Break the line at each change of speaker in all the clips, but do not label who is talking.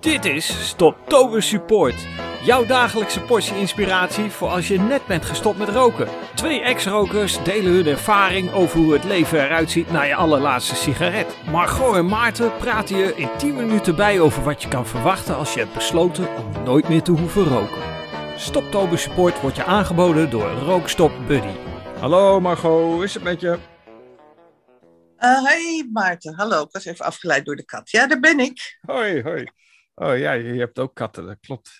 Dit is Stoptober Support. Jouw dagelijkse portie inspiratie voor als je net bent gestopt met roken. Twee ex-rokers delen hun ervaring over hoe het leven eruit ziet na je allerlaatste sigaret. Margot en Maarten praten je in 10 minuten bij over wat je kan verwachten als je hebt besloten om nooit meer te hoeven roken. Stoptober Support wordt je aangeboden door Rookstop Buddy. Hallo Margot, hoe is het met je?
Uh, hey Maarten, hallo. Ik was even afgeleid door de kat. Ja, daar ben ik.
Hoi, hoi. Oh ja, je hebt ook katten, dat klopt.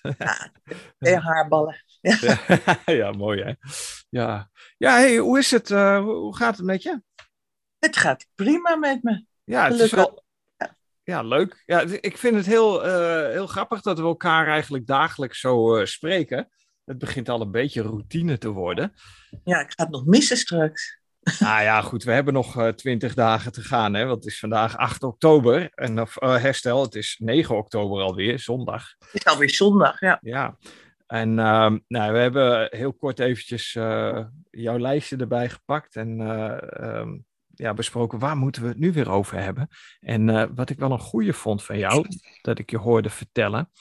Ja, haarballen. Ja.
Mooi hè. Ja, ja hey, hoe is het? Uh, hoe gaat het met je?
Het gaat prima met me.
Ja, het is wel... Ja, leuk. Ja, ik vind het heel, uh, heel grappig dat we elkaar eigenlijk dagelijks zo uh, spreken. Het begint al een beetje routine te worden.
Ja, ik ga het nog missen straks.
Nou ja, goed, we hebben nog twintig dagen te gaan, hè, want het is vandaag 8 oktober. En of, uh, herstel, het is 9 oktober alweer, zondag.
Het is alweer zondag, ja.
Ja, en uh, nou, we hebben heel kort eventjes uh, jouw lijstje erbij gepakt en um, ja, besproken waar moeten we het nu weer over hebben. En wat ik wel een goede vond van jou, dat ik je hoorde vertellen,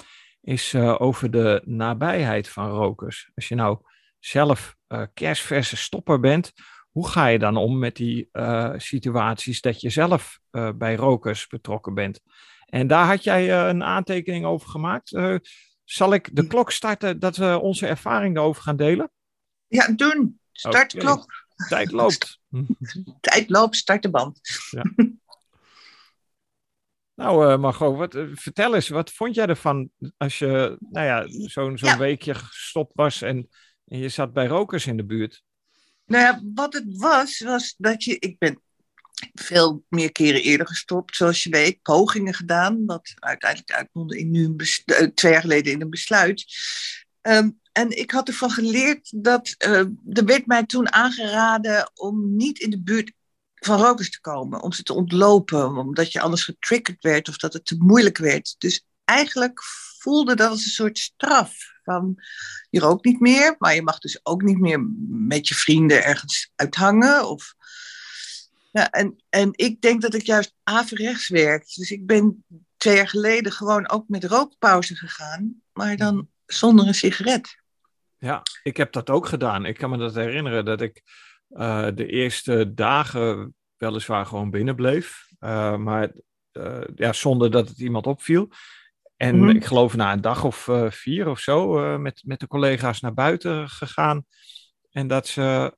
is over de nabijheid van rokers. Als je nou zelf kerstverse stopper bent, hoe ga je dan om met die uh, situaties dat je zelf uh, bij rokers betrokken bent? En daar had jij uh, een aantekening over gemaakt. zal ik de klok starten dat we onze ervaring daarover gaan delen?
Ja, doen. Start de okay. klok.
Tijd loopt.
Tijd loopt, start de band.
Ja. Nou, Margot, wat, vertel eens, wat vond jij ervan als je nou ja, zo'n zo'n ja. weekje gestopt was en, en je zat bij rokers in de buurt?
Nou ja, wat het was, was dat je. Ik ben veel meer keren eerder gestopt, zoals je weet, pogingen gedaan, wat uiteindelijk uitmondde in nu een twee jaar geleden in een besluit. Um, en ik had ervan geleerd dat uh, er werd mij toen aangeraden om niet in de buurt van rokers te komen, om ze te ontlopen, omdat je anders getriggerd werd of dat het te moeilijk werd. Dus eigenlijk voelde dat als een soort straf. Van, je rookt niet meer, maar je mag dus ook niet meer met je vrienden ergens uithangen. Of, ja, en, en ik denk dat ik juist averechts werk. Dus ik ben twee jaar geleden gewoon ook met rookpauze gegaan, maar dan zonder een sigaret.
Ja, ik heb dat ook gedaan. Ik kan me dat herinneren dat ik uh, de eerste dagen weliswaar gewoon binnen bleef. Uh, maar uh, ja, zonder dat het iemand opviel. En mm-hmm. ik geloof na een dag of uh, vier of zo uh, met, met de collega's naar buiten gegaan. En dat ze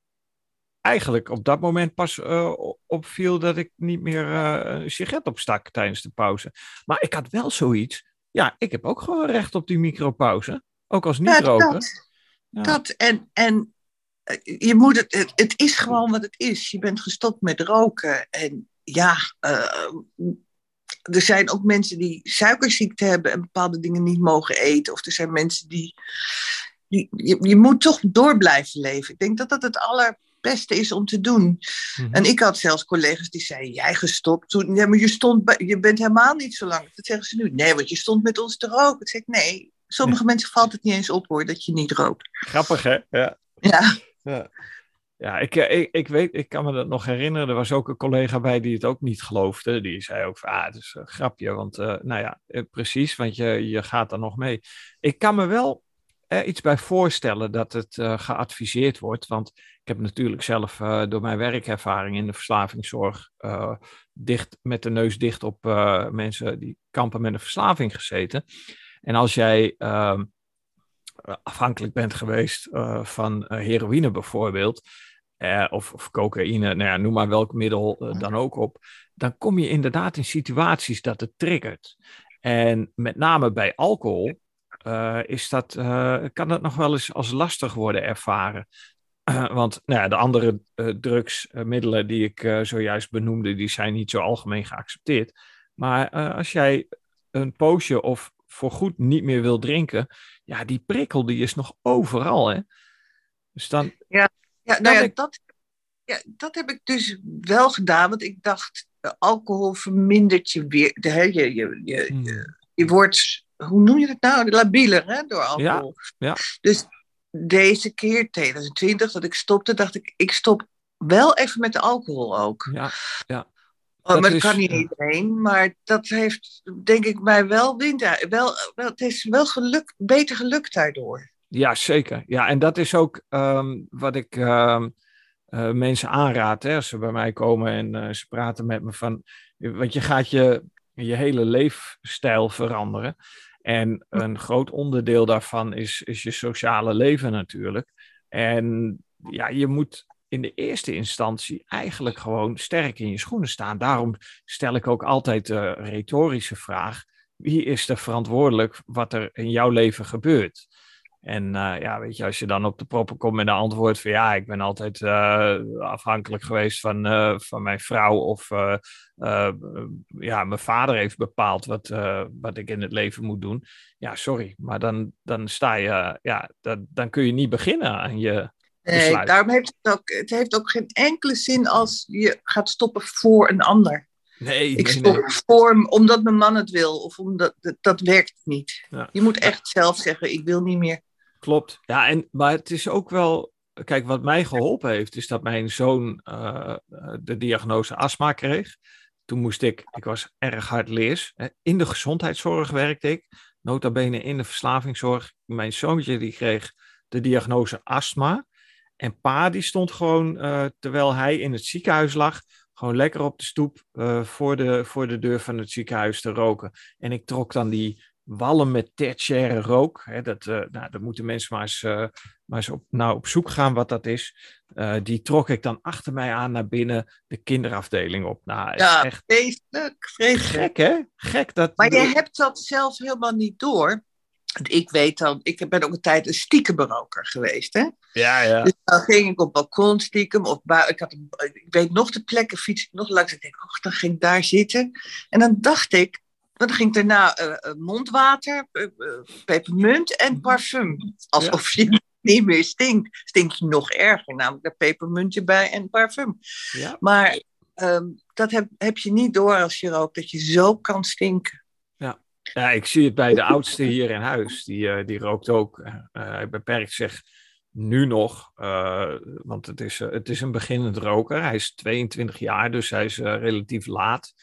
eigenlijk op dat moment pas uh, opviel dat ik niet meer een sigaret opstak tijdens de pauze. Maar ik had wel zoiets. Ja, ik heb ook gewoon recht op die micropauze. Ook als niet-roker.
Ja, dat, ja. dat en, en je moet het, het, het is gewoon wat het is. Je bent gestopt met roken. En ja, er zijn ook mensen die suikerziekte hebben en bepaalde dingen niet mogen eten. Of er zijn mensen die. die je, je, moet toch door blijven leven. Ik denk dat dat het allerbeste is om te doen. Mm-hmm. En ik had zelfs collega's die zeiden: Jij gestopt toen. Ja, maar je, stond je bent helemaal niet zo lang. Dat zeggen ze nu. Nee, want je stond met ons te roken. Ik zeg: Nee. Sommige mensen valt het niet eens op hoor dat je niet rookt.
Grappig hè? Ja.
Ja.
ja. Ja, ik, ik, ik weet, ik kan me dat nog herinneren. Er was ook een collega bij die het ook niet geloofde. Die zei ook van, ah, het is een grapje. Want, uh, nou ja, uh, precies, want je, je gaat er nog mee. Ik kan me wel er iets bij voorstellen dat het geadviseerd wordt. Want ik heb natuurlijk zelf door mijn werkervaring in de verslavingszorg dicht, met de neus dicht op mensen die kampen met een verslaving gezeten. En als jij ehm, afhankelijk bent geweest van heroïne bijvoorbeeld eh, of, of, cocaïne, nou ja, noem maar welk middel uh, dan ook op, dan kom je inderdaad in situaties dat het triggert. En met name bij alcohol uh, is dat, kan dat nog wel eens als lastig worden ervaren. want nou ja, de andere drugsmiddelen die ik zojuist benoemde, die zijn niet zo algemeen geaccepteerd. Maar als jij een poosje of voorgoed niet meer wil drinken, ja, die prikkel die is nog overal. Hè? Dus dan,
ja. Ja, nou ja, dat, ja, dat heb ik dus wel gedaan. Want ik dacht, alcohol vermindert je weer. De, hè, je, je, je, hmm. je, je, wordt, hoe noem je het nou? Labieler hè, door alcohol.
Ja, ja.
Dus deze keer, 2020, dat ik stopte, dacht ik, ik stop wel even met de alcohol ook.
Ja, ja.
Oh,
Dat
maar dat
is,
kan niet
eh,
iedereen. Maar dat heeft, denk ik, mij wel wind. Wel, wel, het is wel geluk, beter gelukt daardoor.
Ja, zeker. Ja, en dat is ook ehm, wat ik ehm, eh, mensen aanraad hè, als ze bij mij komen en eh, ze praten met me van, want je gaat je, je hele leefstijl veranderen. En een groot onderdeel daarvan is, is je sociale leven natuurlijk. En ja, je moet in de eerste instantie eigenlijk gewoon sterk in je schoenen staan. Daarom stel ik ook altijd de retorische vraag: wie is er verantwoordelijk wat er in jouw leven gebeurt? En eh, ja, weet je, als je dan op de proppen komt met een antwoord van ja, ik ben altijd eh, afhankelijk geweest van, eh, van mijn vrouw of ja, mijn vader heeft bepaald wat, wat ik in het leven moet doen. Ja, sorry, maar dan, dan sta je, ja, dan, dan kun je niet beginnen aan je
Nee, daarom heeft het ook, het heeft ook geen enkele zin als je gaat stoppen voor een ander.
Nee,
Ik stop
nee.
voor omdat mijn man het wil. Of omdat, dat, dat werkt niet.
Ja.
Je moet echt zelf zeggen, ik wil niet meer.
Klopt. Ja, en, maar het is ook wel. Kijk, wat mij geholpen heeft, is dat mijn zoon eh, eh, de diagnose astma kreeg. Toen moest ik, ik was erg hardleers. hè. In de gezondheidszorg werkte ik. Nota bene in de verslavingszorg. Mijn zoontje die kreeg de diagnose astma. En pa die stond gewoon, eh, terwijl hij in het ziekenhuis lag, gewoon lekker op de stoep voor, de, voor de deur van het ziekenhuis te roken. En ik trok dan die wallen met tertiaire rook. Hè, dat, eh nou, daar moeten mensen maar eens, eh, maar eens op, nou, op zoek gaan wat dat is. Eh, die trok ik dan achter mij aan naar binnen de kinderafdeling op. Nou,
Ja,
echt
vreselijk, vreselijk.
gek hè? Gek dat...
Maar je hebt dat zelf helemaal niet door. Ik weet dan, ik ben ook een tijd een stiekenberoker geweest. Hè?
Ja, ja.
Dus dan ging ik op balkon stiekem. Of ik, had een, ik weet nog de plekken, fiets ik nog langs. Ik denk, och, dan ging ik daar zitten. En dan dacht ik, dan ging daarna eh, eh, mondwater, eh, pepermunt en parfum. Alsof je niet meer stinkt. Stink je nog erger, namelijk er pepermuntje bij en parfum.
ja.
Maar ehm, dat heb, heb je niet door als je rookt, dat je zo kan stinken.
Ja, ik zie het bij de oudste hier in huis. Die, die rookt ook. Hij beperkt zich nu nog, want het is, het is een beginnend roker. Hij is 22 jaar, dus hij is relatief laat.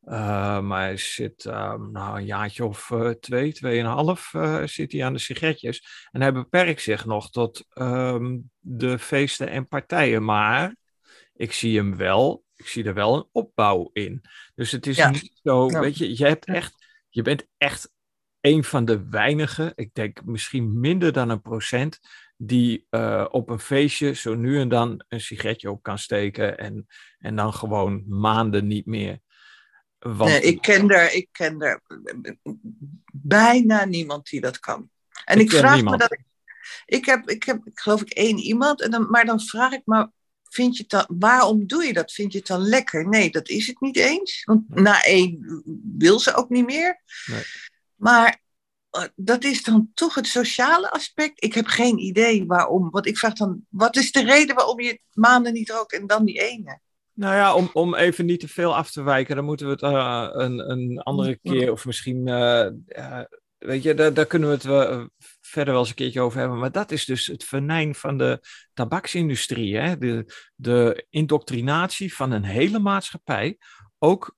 Eh, maar hij zit eh, nou, een jaartje of eh, twee, tweeënhalf eh zit hij aan de sigaretjes. En hij beperkt zich nog tot ehm, de feesten en partijen. Maar ik zie hem wel, ik zie er wel een opbouw in. Dus het is
Ja.
niet zo,
Ja.
weet je, je hebt echt je bent echt een van de weinigen, ik denk misschien minder dan een procent, die op een feestje zo nu en dan een sigaretje op kan steken en, en dan gewoon maanden niet meer. Want,
Nee, ik ken er, ik ken er bijna niemand die dat kan. En
Ik
vraag
niemand.
me dat. Ik heb, ik heb, ik geloof ik, één iemand. En dan, maar dan vraag ik me, vind je dan, waarom doe je dat? Vind je het dan lekker? Nee, dat is het niet eens. Want
Nee.
na één wil ze ook niet meer.
Nee.
Maar eh, dat is dan toch het sociale aspect. Ik heb geen idee waarom. Want ik vraag dan, wat is de reden waarom je maanden niet rookt en dan die ene?
Nou ja, om, om even niet te veel af te wijken, dan moeten we het eh, een, een andere keer, of misschien, eh, weet je, daar, daar kunnen we het eh, verder wel eens een keertje over hebben. Maar dat is dus het venijn van de tabaksindustrie, hè? De, de indoctrinatie van een hele maatschappij, ook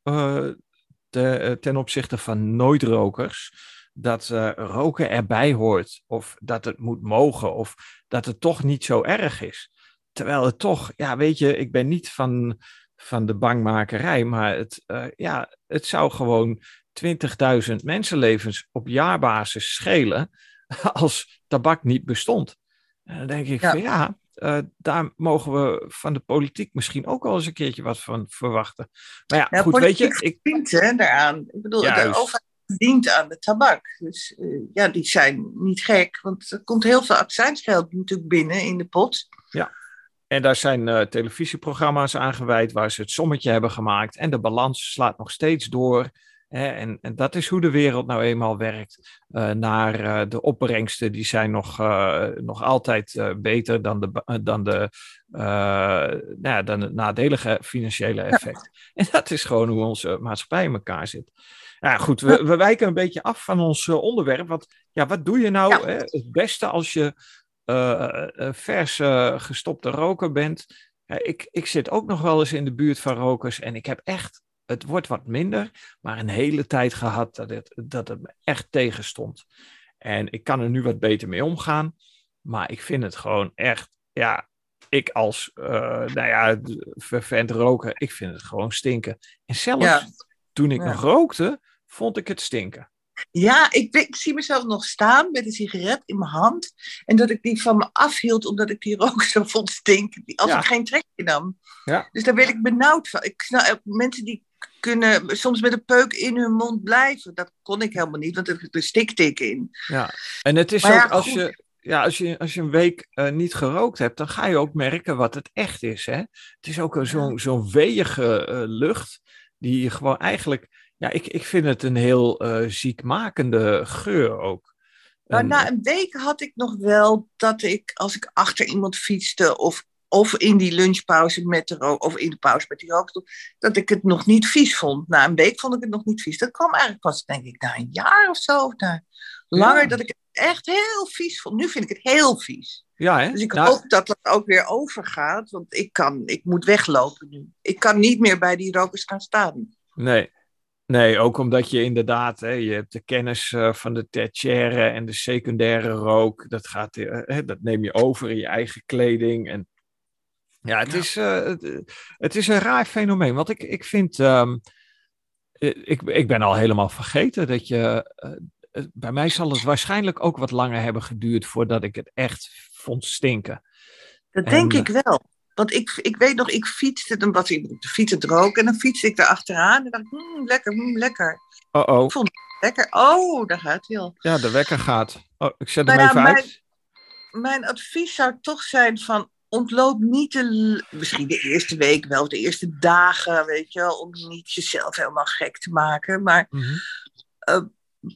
te- ten opzichte van nooitrokers, dat roken erbij hoort, of dat het moet mogen, of dat het toch niet zo erg is. Terwijl het toch, ja, weet je, ik ben niet van, van de bangmakerij, maar het, eh, ja, het zou gewoon 20.000 mensenlevens op jaarbasis schelen als tabak niet bestond. En dan denk ik
Ja.
van ja, eh, daar mogen we van de politiek misschien ook wel eens een keertje wat van verwachten. Maar ja,
Ja,
goed, weet je, ik,
verdient hè, daaraan. Ik bedoel,
Juist.
de overheid verdient aan de tabak. Dus eh, ja, die zijn niet gek. Want er komt heel veel accijnsgeld natuurlijk binnen in de pot.
En daar zijn eh, televisieprogramma's aan gewijd waar ze het sommetje hebben gemaakt. En de balans slaat nog steeds door. Hè, en, en dat is hoe de wereld nou eenmaal werkt. Eh, naar eh, de opbrengsten, die zijn nog, nog altijd beter dan, de, dan, de, nou ja, dan het nadelige financiële effect. En dat is gewoon hoe onze maatschappij in elkaar zit. Ja, goed, we, we wijken een beetje af van ons onderwerp. Want ja, wat doe je nou
Ja.
hè, het beste als je vers eh, gestopte roker bent? Ik, ik zit ook nog wel eens in de buurt van rokers en ik heb echt het wordt wat minder, maar een hele tijd gehad dat het, dat het me echt tegenstond. En ik kan er nu wat beter mee omgaan, maar ik vind het gewoon echt, ja, ik als, uh, nou ja, vervent roker, ik vind het gewoon stinken. En zelfs toen ik nog rookte, vond ik het stinken.
Ja, ik, ik, zie mezelf nog staan met een sigaret in mijn hand. En dat ik die van me afhield omdat ik die rook zo vond stinken. Als ik geen trekje nam.
Ja.
Dus daar werd ik benauwd van. Ik snap, mensen die kunnen soms met een peuk in hun mond blijven. Dat kon ik helemaal niet, want er een stiktik in.
Ja, en het is ook als je, ja, als je, als je een week uh, niet gerookt hebt, dan ga je ook merken wat het echt is. Hè? Het is ook zo'n zo'n weeige uh, lucht, die je gewoon eigenlijk ja, ik, ik vind het een heel uh, ziekmakende geur ook.
Nou, na een week had ik nog wel dat ik, als ik achter iemand fietste of, of in die lunchpauze met de rook, of in de pauze met die rookstoel, dat ik het nog niet vies vond. Na een week vond ik het nog niet vies. Dat kwam eigenlijk pas, denk ik, na een jaar of zo. Of na langer, dat ik het echt heel vies vond. Nu vind ik het heel vies.
Ja, hè?
Dus ik nou, hoop dat dat ook weer overgaat, want ik, kan, ik moet weglopen nu. Ik kan niet meer bij die rokers gaan staan.
Nee, Nee, ook omdat je inderdaad, hè, je hebt de kennis uh, van de tertiaire en de secundaire rook. Dat, gaat, uh, dat neem je over in je eigen kleding. En ja, het, ja. Is, uh, het, het, is een raar fenomeen. Want ik, ik vind, um, ik, ik ben al helemaal vergeten dat je, bij mij zal het waarschijnlijk ook wat langer hebben geduurd voordat ik het echt vond stinken.
Dat denk en, ik wel. Want ik, ik weet nog, ik fietste, dan was ik op de fiets het roken en dan fietste ik erachteraan en dacht, mmm, lekker, mmm, lekker.
Oh oh.
Ik vond het lekker. Oh, daar gaat hij al.
Ja, de wekker gaat. Oh, ik zet hem even
mijn,
uit.
Mijn advies zou toch zijn van, ontloop niet de, misschien de eerste week wel, de eerste dagen, weet je wel, om niet jezelf helemaal gek te maken. Maar mm -hmm. uh,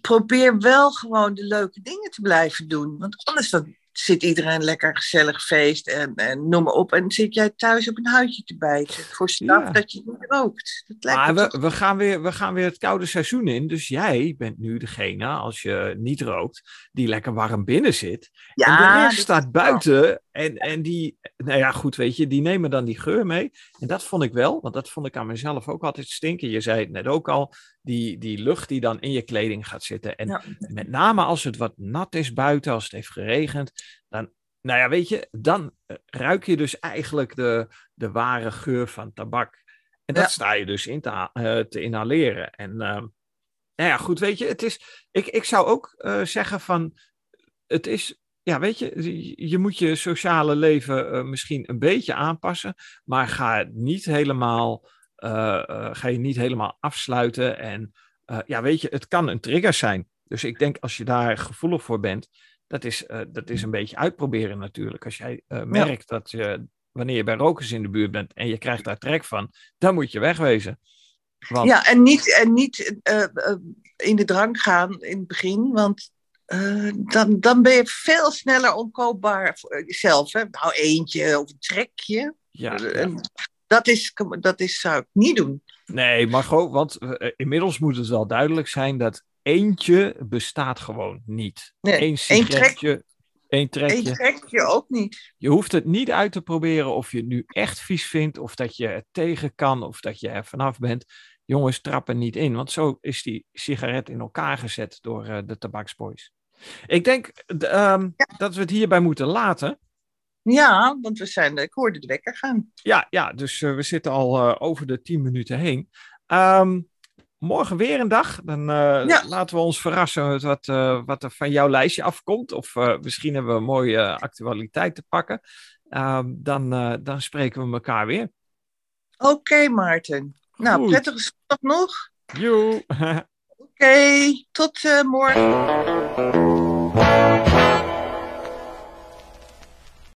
probeer wel gewoon de leuke dingen te blijven doen. Want anders dan zit iedereen lekker gezellig feest en, en noem maar op. En zit jij thuis op een huidje te bijten voor straf ja. dat je niet rookt. Dat lijkt
maar we, we, gaan weer, we gaan weer het koude seizoen in. Dus jij bent nu degene, als je niet rookt, die lekker warm binnen zit. Ja, en de rest staat buiten. En, en die, nou ja, goed, weet je, die nemen dan die geur mee. En dat vond ik wel, want dat vond ik aan mezelf ook altijd stinken. Je zei het net ook al, die, die lucht die dan in je kleding gaat zitten. En ja. met name als het wat nat is buiten, als het heeft geregend, dan, nou ja, weet je, dan ruik je dus eigenlijk de, de ware geur van tabak. En dat ja. sta je dus in te, uh, te inhaleren. En uh, nou ja, goed, weet je, het is, ik, ik zou ook uh, zeggen van, het is ja, weet je, je moet je sociale leven uh, misschien een beetje aanpassen, maar ga niet helemaal, uh, uh, ga je niet helemaal afsluiten. En ja, weet je, het kan een trigger zijn. Dus ik denk als je daar gevoelig voor bent, dat is, dat is een beetje uitproberen natuurlijk. Als jij merkt ja. dat je, wanneer je bij rokers in de buurt bent en je krijgt daar trek van, dan moet je wegwezen.
Want... Ja, en niet, en niet in de drang gaan in het begin, want uh, dan, dan ben je veel sneller omkoopbaar voor jezelf. Hè? Nou, eentje of een trekje.
Ja,
ja. Dat, is, dat is, zou ik niet doen.
Nee, maar gewoon, want uh, inmiddels moet het wel duidelijk zijn dat eentje bestaat gewoon niet.
Nee,
Eén sigaretje, één trekje.
Eén trekje ook niet.
Je hoeft het niet uit te proberen of je het nu echt vies vindt, of dat je het tegen kan, of dat je er vanaf bent. Jongens, trappen niet in, want zo is die sigaret in elkaar gezet door uh, de tabaksboys. Ik denk um, ja. dat we het hierbij moeten laten.
Ja, want we zijn, ik hoorde de wekker gaan.
Ja, ja dus uh, we zitten al uh, over de tien minuten heen. Um, morgen weer een dag. Dan uh, ja. laten we ons verrassen wat, wat er van jouw lijstje afkomt. Of misschien hebben we een mooie actualiteit te pakken. Um, dan, dan spreken we elkaar weer.
Oké, okay, Maarten. Nou, prettige zondag nog.
Joe.
Oké, tot morgen.